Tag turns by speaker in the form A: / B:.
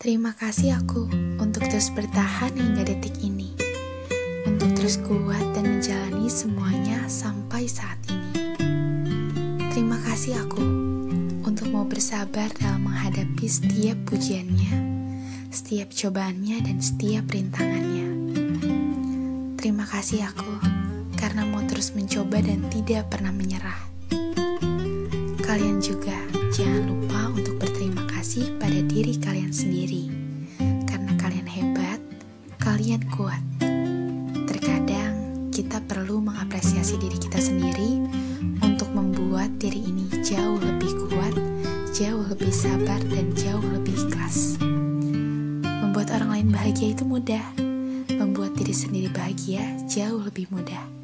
A: Terima kasih aku untuk terus bertahan hingga detik ini. Untuk terus kuat dan menjalani semuanya sampai saat ini. Terima kasih aku untuk mau bersabar dalam menghadapi setiap pujiannya, setiap cobaannya dan setiap rintangannya. Terima kasih aku karena mau terus mencoba dan tidak pernah menyerah. Kalian juga kalian kuat. Terkadang kita perlu mengapresiasi diri kita sendiri untuk membuat diri ini jauh lebih kuat, jauh lebih sabar, dan jauh lebih ikhlas. Membuat orang lain bahagia itu mudah, membuat diri sendiri bahagia jauh lebih mudah.